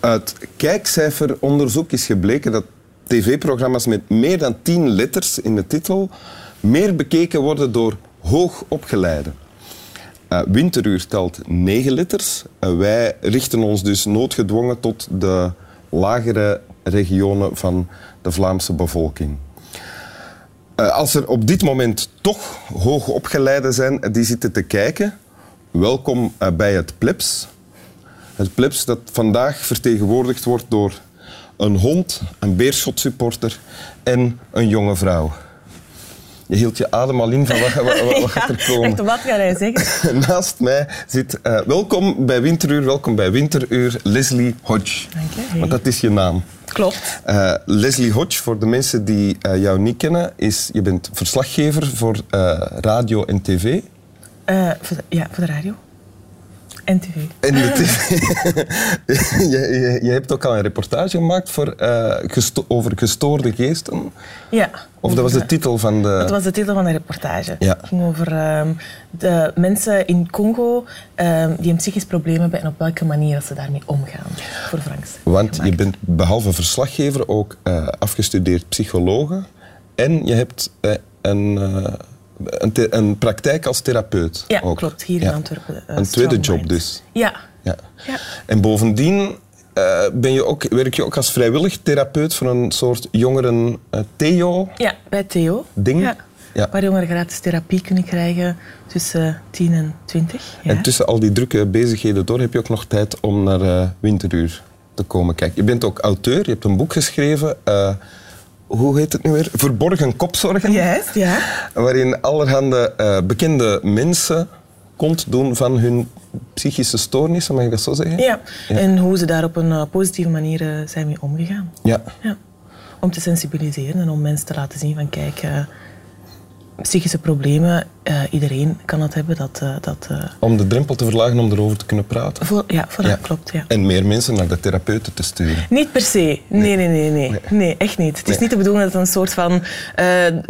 Uit kijkcijferonderzoek is gebleken dat tv-programma's met meer dan 10 letters in de titel meer bekeken worden door hoogopgeleiden. Uh, winteruur telt 9 letters. Uh, wij richten ons dus noodgedwongen tot de lagere regionen van de Vlaamse bevolking. Uh, als er op dit moment toch hoogopgeleiden zijn die zitten te kijken, welkom bij het plebs. Het plebs dat vandaag vertegenwoordigd wordt door een hond, een beerschot-supporter en een jonge vrouw. Je hield je adem al in van wat, wat, wat, wat gaat er komen. Wat ga hij zeggen? Naast mij zit, uh, welkom bij Winteruur, welkom bij Winteruur, Leslie Hodge. Dank je. Want dat is je naam. Klopt. Uh, Leslie Hodge, voor de mensen die uh, jou niet kennen, is, je bent verslaggever voor radio en tv. ja, voor de radio. En tv. En de tv. je, je, je, hebt ook al een reportage gemaakt voor, uh, gesto over gestoorde geesten. Ja. Of dat was de titel van de... Dat was de titel van de reportage. Ja. Het ging over uh, de mensen in Congo uh, die een psychisch probleem hebben en op welke manier ze daarmee omgaan. Voor Franks. Want je bent behalve verslaggever ook uh, afgestudeerd psychologe. En je hebt een een, een, praktijk als therapeut. Ja, ook. klopt. Hier in Antwerpen. Uh, een tweede job dus. Ja. ja. ja. En bovendien uh, ben je ook, werk je ook als vrijwillig therapeut voor een soort jongeren uh, Theo. Ja, bij Theo. Ding. Ja. Ja. Waar jongeren gratis therapie kunnen krijgen tussen 10 en 20. Ja. En tussen al die drukke bezigheden door heb je ook nog tijd om naar uh, Winteruur te komen kijken. Je bent ook auteur, je hebt een boek geschreven hoe heet het nu weer? Verborgen kopzorgen. Juist, ja. Waarin allerhande uh, bekende mensen kont doen van hun psychische stoornissen, mag ik dat zo zeggen? Ja, ja. en hoe ze daar op een uh, positieve manier uh, zijn mee omgegaan. Ja. ja. Om te sensibiliseren en om mensen te laten zien van kijk, psychische problemen, uh, iedereen kan dat hebben. Dat, uh, dat, uh... Om de drempel te verlagen om erover te kunnen praten. Ja, voor ja. klopt. Ja. En meer mensen naar de therapeuten te sturen. Niet per se. Nee, nee, nee. Nee, nee. nee echt niet. Het is niet de bedoeling dat het een soort van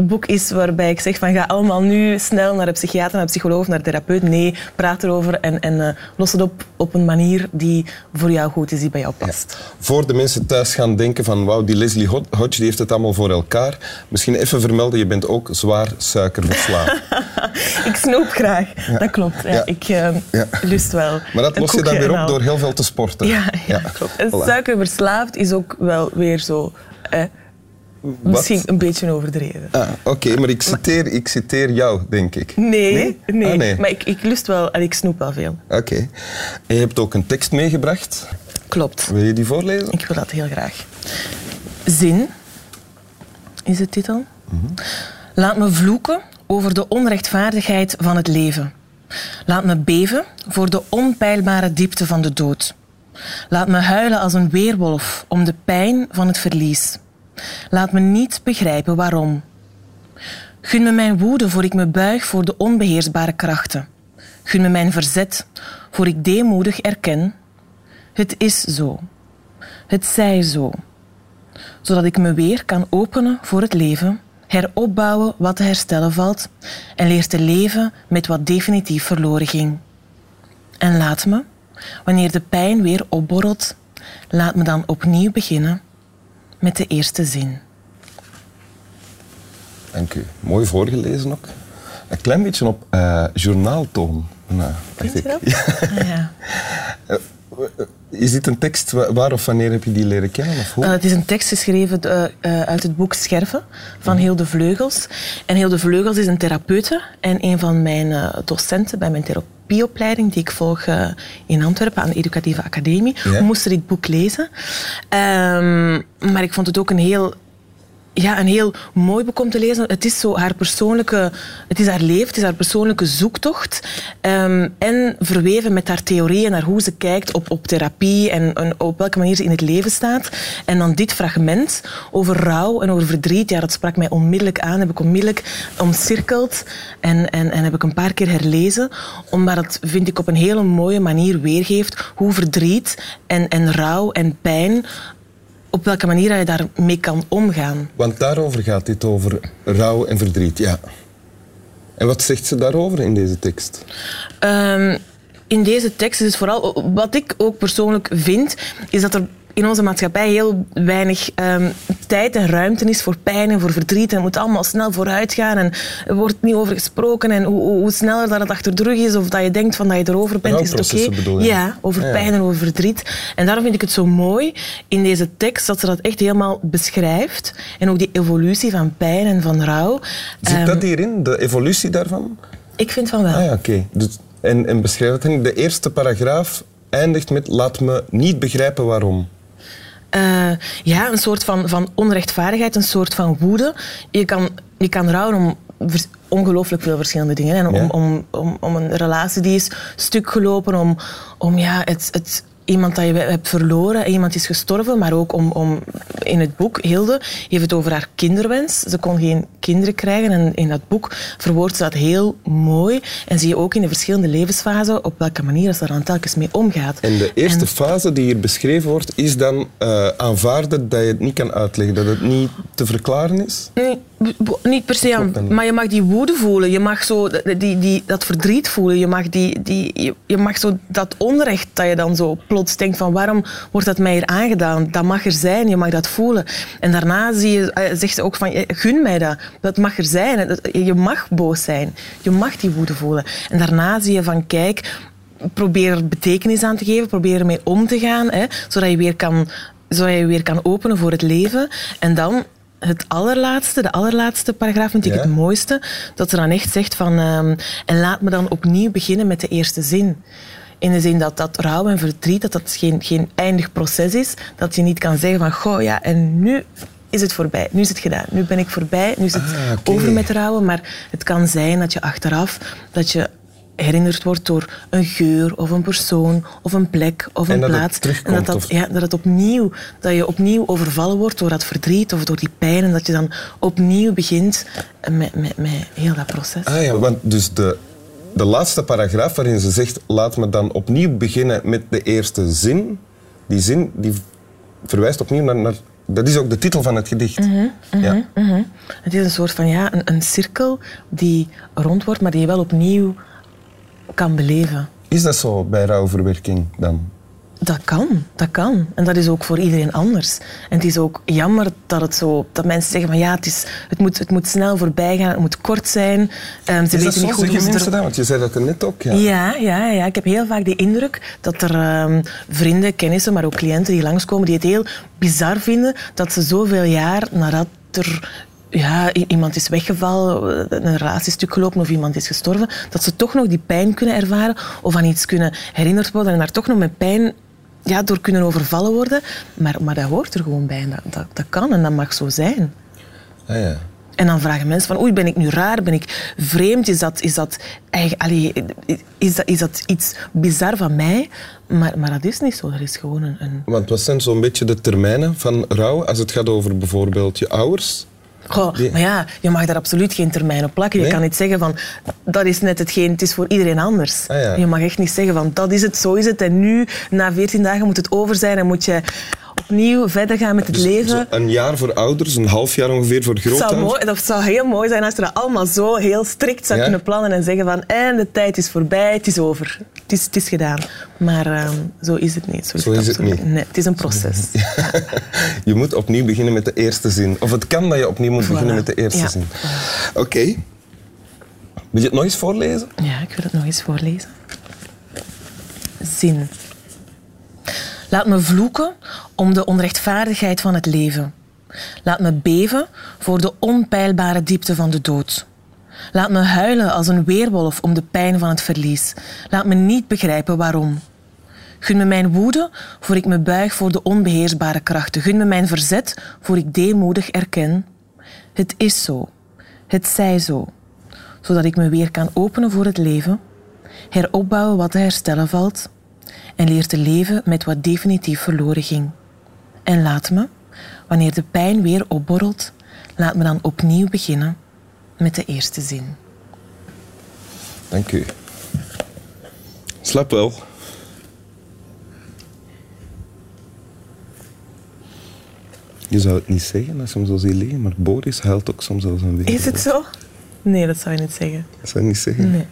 boek is waarbij ik zeg van ga allemaal nu snel naar een psychiater, naar een psycholoog, naar een therapeut. Nee, praat erover en, en los het op op een manier die voor jou goed is, die bij jou past. Ja. Voor de mensen thuis gaan denken van wauw, die Leslie Hodge die heeft het allemaal voor elkaar. Misschien even vermelden, je bent ook zwaar suikerverslaafd. ik snoep graag, ja. dat klopt. Ja, ja. Ik uh, ja. lust wel. Maar dat los je dan weer op door heel veel te sporten. Ja, ja, klopt. En voilà. suikerverslaafd is ook wel weer zo... Eh, misschien een beetje overdreven. Ah, Oké, okay, maar ik citeer, ik citeer jou, denk ik. Nee, nee. nee. Ah, nee. maar ik, ik lust wel en ik snoep wel veel. Oké. Okay. En je hebt ook een tekst meegebracht. Klopt. Wil je die voorlezen? Ik wil dat heel graag. Zin is de titel. Mm-hmm. Laat me vloeken over de onrechtvaardigheid van het leven. Laat me beven voor de onpeilbare diepte van de dood. Laat me huilen als een weerwolf om de pijn van het verlies. Laat me niet begrijpen waarom. Gun me mijn woede voor ik me buig voor de onbeheersbare krachten. Gun me mijn verzet voor ik deemoedig erken. Het is zo. Het zij zo. Zodat ik me weer kan openen voor het leven heropbouwen wat te herstellen valt en leer te leven met wat definitief verloren ging. En laat me, wanneer de pijn weer opborrelt, laat me dan opnieuw beginnen met de eerste zin. Dank u. Mooi voorgelezen ook. Een klein beetje op uh, journaaltoon. Nou, Vind je dat? Ja. Ah, ja. Is dit een tekst waar of wanneer heb je die leren kennen? Of hoe? Uh, het is een tekst geschreven uh, uh, uit het boek Scherven van Hilde Vleugels. En Hilde Vleugels is een therapeute en een van mijn docenten bij mijn therapieopleiding die ik volg in Antwerpen aan de Educatieve Academie. Ja? We moesten dit boek lezen. Um, maar ik vond het ook een heel ja, een heel mooi boek om te lezen. Het is zo haar persoonlijke, het is haar leven, het is haar persoonlijke zoektocht. Ehm, en verweven met haar theorieën naar hoe ze kijkt op, op therapie en, en, op welke manier ze in het leven staat. En dan dit fragment over rouw en over verdriet, ja, dat sprak mij onmiddellijk aan, heb ik onmiddellijk omcirkeld en, en, en heb ik een paar keer herlezen, omdat het, vind ik, op een hele mooie manier weergeeft hoe verdriet en, en rouw en pijn op welke manier je daarmee kan omgaan. Want daarover gaat dit, over rouw en verdriet, ja. En wat zegt ze daarover in deze tekst? Um, in deze tekst is het vooral... Wat ik ook persoonlijk vind, is dat er in onze maatschappij heel weinig um, tijd en ruimte is voor pijn en voor verdriet. En het moet allemaal snel vooruit gaan en er wordt niet over gesproken. En hoe, hoe, sneller dat het achter de rug is of dat je denkt van dat je erover bent, is het oké. Okay. Ja, over pijn en over verdriet. En daarom vind ik het zo mooi in deze tekst dat ze dat echt helemaal beschrijft. En ook die evolutie van pijn en van rouw. Zit um, dat hierin, de evolutie daarvan? Ik vind van wel. Ah ja, oké. Dus, en, en beschrijf het. De eerste paragraaf eindigt met laat me niet begrijpen waarom. Uh, ja, een soort van, van onrechtvaardigheid, een soort van woede. Je kan, je kan rouwen om ongelooflijk veel verschillende dingen. En om, ja. om, om, om, een relatie die is stuk gelopen, om, om ja, het, het iemand dat je hebt verloren, iemand is gestorven, maar ook om, om in het boek, Hilde, heeft het over haar kinderwens. Ze kon geen kinderen krijgen en in dat boek verwoordt ze dat heel mooi. En zie je ook in de verschillende levensfasen op welke manier ze er dan telkens mee omgaat. En de eerste fase die hier beschreven wordt, is dan uh, aanvaarden dat je het niet kan uitleggen, dat het niet te verklaren is? Nee, niet per se, maar je mag die woede voelen. Je mag zo die, die, dat verdriet voelen. Je mag, die, die, je, mag zo dat onrecht dat je dan zo plots denkt van waarom wordt dat mij hier aangedaan? Dat mag er zijn, je mag dat voelen. En daarna zie je, eh, zegt ze ook van gun mij dat. Dat mag er zijn. Je mag boos zijn. Je mag die woede voelen. En daarna zie je van kijk, probeer er betekenis aan te geven, probeer ermee om te gaan, hè, zodat je weer kan zodat je weer kan openen voor het leven. En dan het allerlaatste, de allerlaatste paragraaf vind ik het mooiste, dat ze dan echt zegt van um, en laat me dan opnieuw beginnen met de eerste zin. In de zin dat dat rouw en verdriet, dat dat geen, geen eindig proces is. Dat je niet kan zeggen van, goh ja, en nu is het voorbij. Nu is het gedaan. Nu ben ik voorbij. Nu is het ah, okay. over met rouwen. Maar het kan zijn dat je achteraf, dat je herinnerd wordt door een geur of een persoon of een plek of een en plaats. en dat, dat, ja, dat, het opnieuw, dat je opnieuw overvallen wordt door dat verdriet of door die pijn en dat je dan opnieuw begint met, met, met heel dat proces. Ah ja, want dus de, de laatste paragraaf waarin ze zegt laat me dan opnieuw beginnen met de eerste zin, die zin die verwijst opnieuw naar, naar dat is ook de titel van het gedicht. Mm -hmm, ja. Mm -hmm. Het is een soort van ja, een, een cirkel die rond wordt, maar die je wel opnieuw kan beleven. Is dat zo bij rouwverwerking dan? Dat kan, dat kan. En dat is ook voor iedereen anders. En het is ook jammer dat, het zo, dat mensen zeggen van ja, het, is, het, moet, het moet snel voorbij gaan, het moet kort zijn. Um, ze is weten dat niet goed hoe mensen dat? Want je zei dat er net ook. Ja. Ja, ja, ja. ik heb heel vaak de indruk dat er um, vrienden, kennissen, maar ook cliënten die langskomen, die het heel bizar vinden dat ze zoveel jaar nadat er ja, iemand is weggevallen, een relatie is stuk gelopen of iemand is gestorven, dat ze toch nog die pijn kunnen ervaren of aan iets kunnen herinnerd worden en daar toch nog met pijn ja, door kunnen overvallen worden. Maar, maar dat hoort er gewoon bij. Dat, dat, dat kan en dat mag zo zijn. Ah, ja. En dan vragen mensen van, oei, ben ik nu raar? Ben ik vreemd? Is dat, is dat, allee, is dat, is dat iets bizar van mij? Maar, maar dat is niet zo. Dat is gewoon een... een... Want wat zijn zo'n beetje de termijnen van rouw als het gaat over bijvoorbeeld je ouders? Goh, Maar ja, je mag daar absoluut geen termijn op plakken. Je kan niet zeggen van dat is net hetgeen, het is voor iedereen anders. Ah, je mag echt niet zeggen van dat is het, zo is het en nu na 14 dagen moet het over zijn en moet je opnieuw verder gaan met het dus leven. Een jaar voor ouders, een half jaar ongeveer voor grootouders? Dat, zou heel mooi zijn als je dat allemaal zo heel strikt zou kunnen plannen en zeggen van en de tijd is voorbij, het is over. Het is, het is gedaan. Maar uh, zo is het niet. Zo is, zo het, is het, niet. Nee, het is een proces. je moet opnieuw beginnen met de eerste zin. Of het kan dat je opnieuw moet voilà. beginnen met de eerste ja. zin. Oké. Okay. Wil je het nog eens voorlezen? Ja, ik wil het nog eens voorlezen. Zin. Laat me vloeken om de onrechtvaardigheid van het leven. Laat me beven voor de onpeilbare diepte van de dood. Laat me huilen als een weerwolf om de pijn van het verlies. Laat me niet begrijpen waarom. Gun me mijn woede, voor ik me buig voor de onbeheersbare krachten. Gun me mijn verzet, voor ik deemoedig erken. Het is zo. Het zij zo. Zodat ik me weer kan openen voor het leven, heropbouwen wat te herstellen valt en leer te leven met wat definitief verloren ging. En laat me, wanneer de pijn weer opborrelt, laat me dan opnieuw beginnen met de eerste zin. Dank u. Slap wel. Je zou het niet zeggen als je hem zo ziet liggen, maar Boris huilt ook soms als een weer. Is het zo? Nee, dat zou je niet zeggen. Dat zou je niet zeggen. Nee.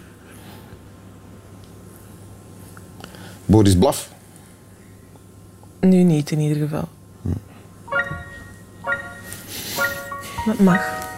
Boris blaf. Nu niet in ieder geval. Dat mag.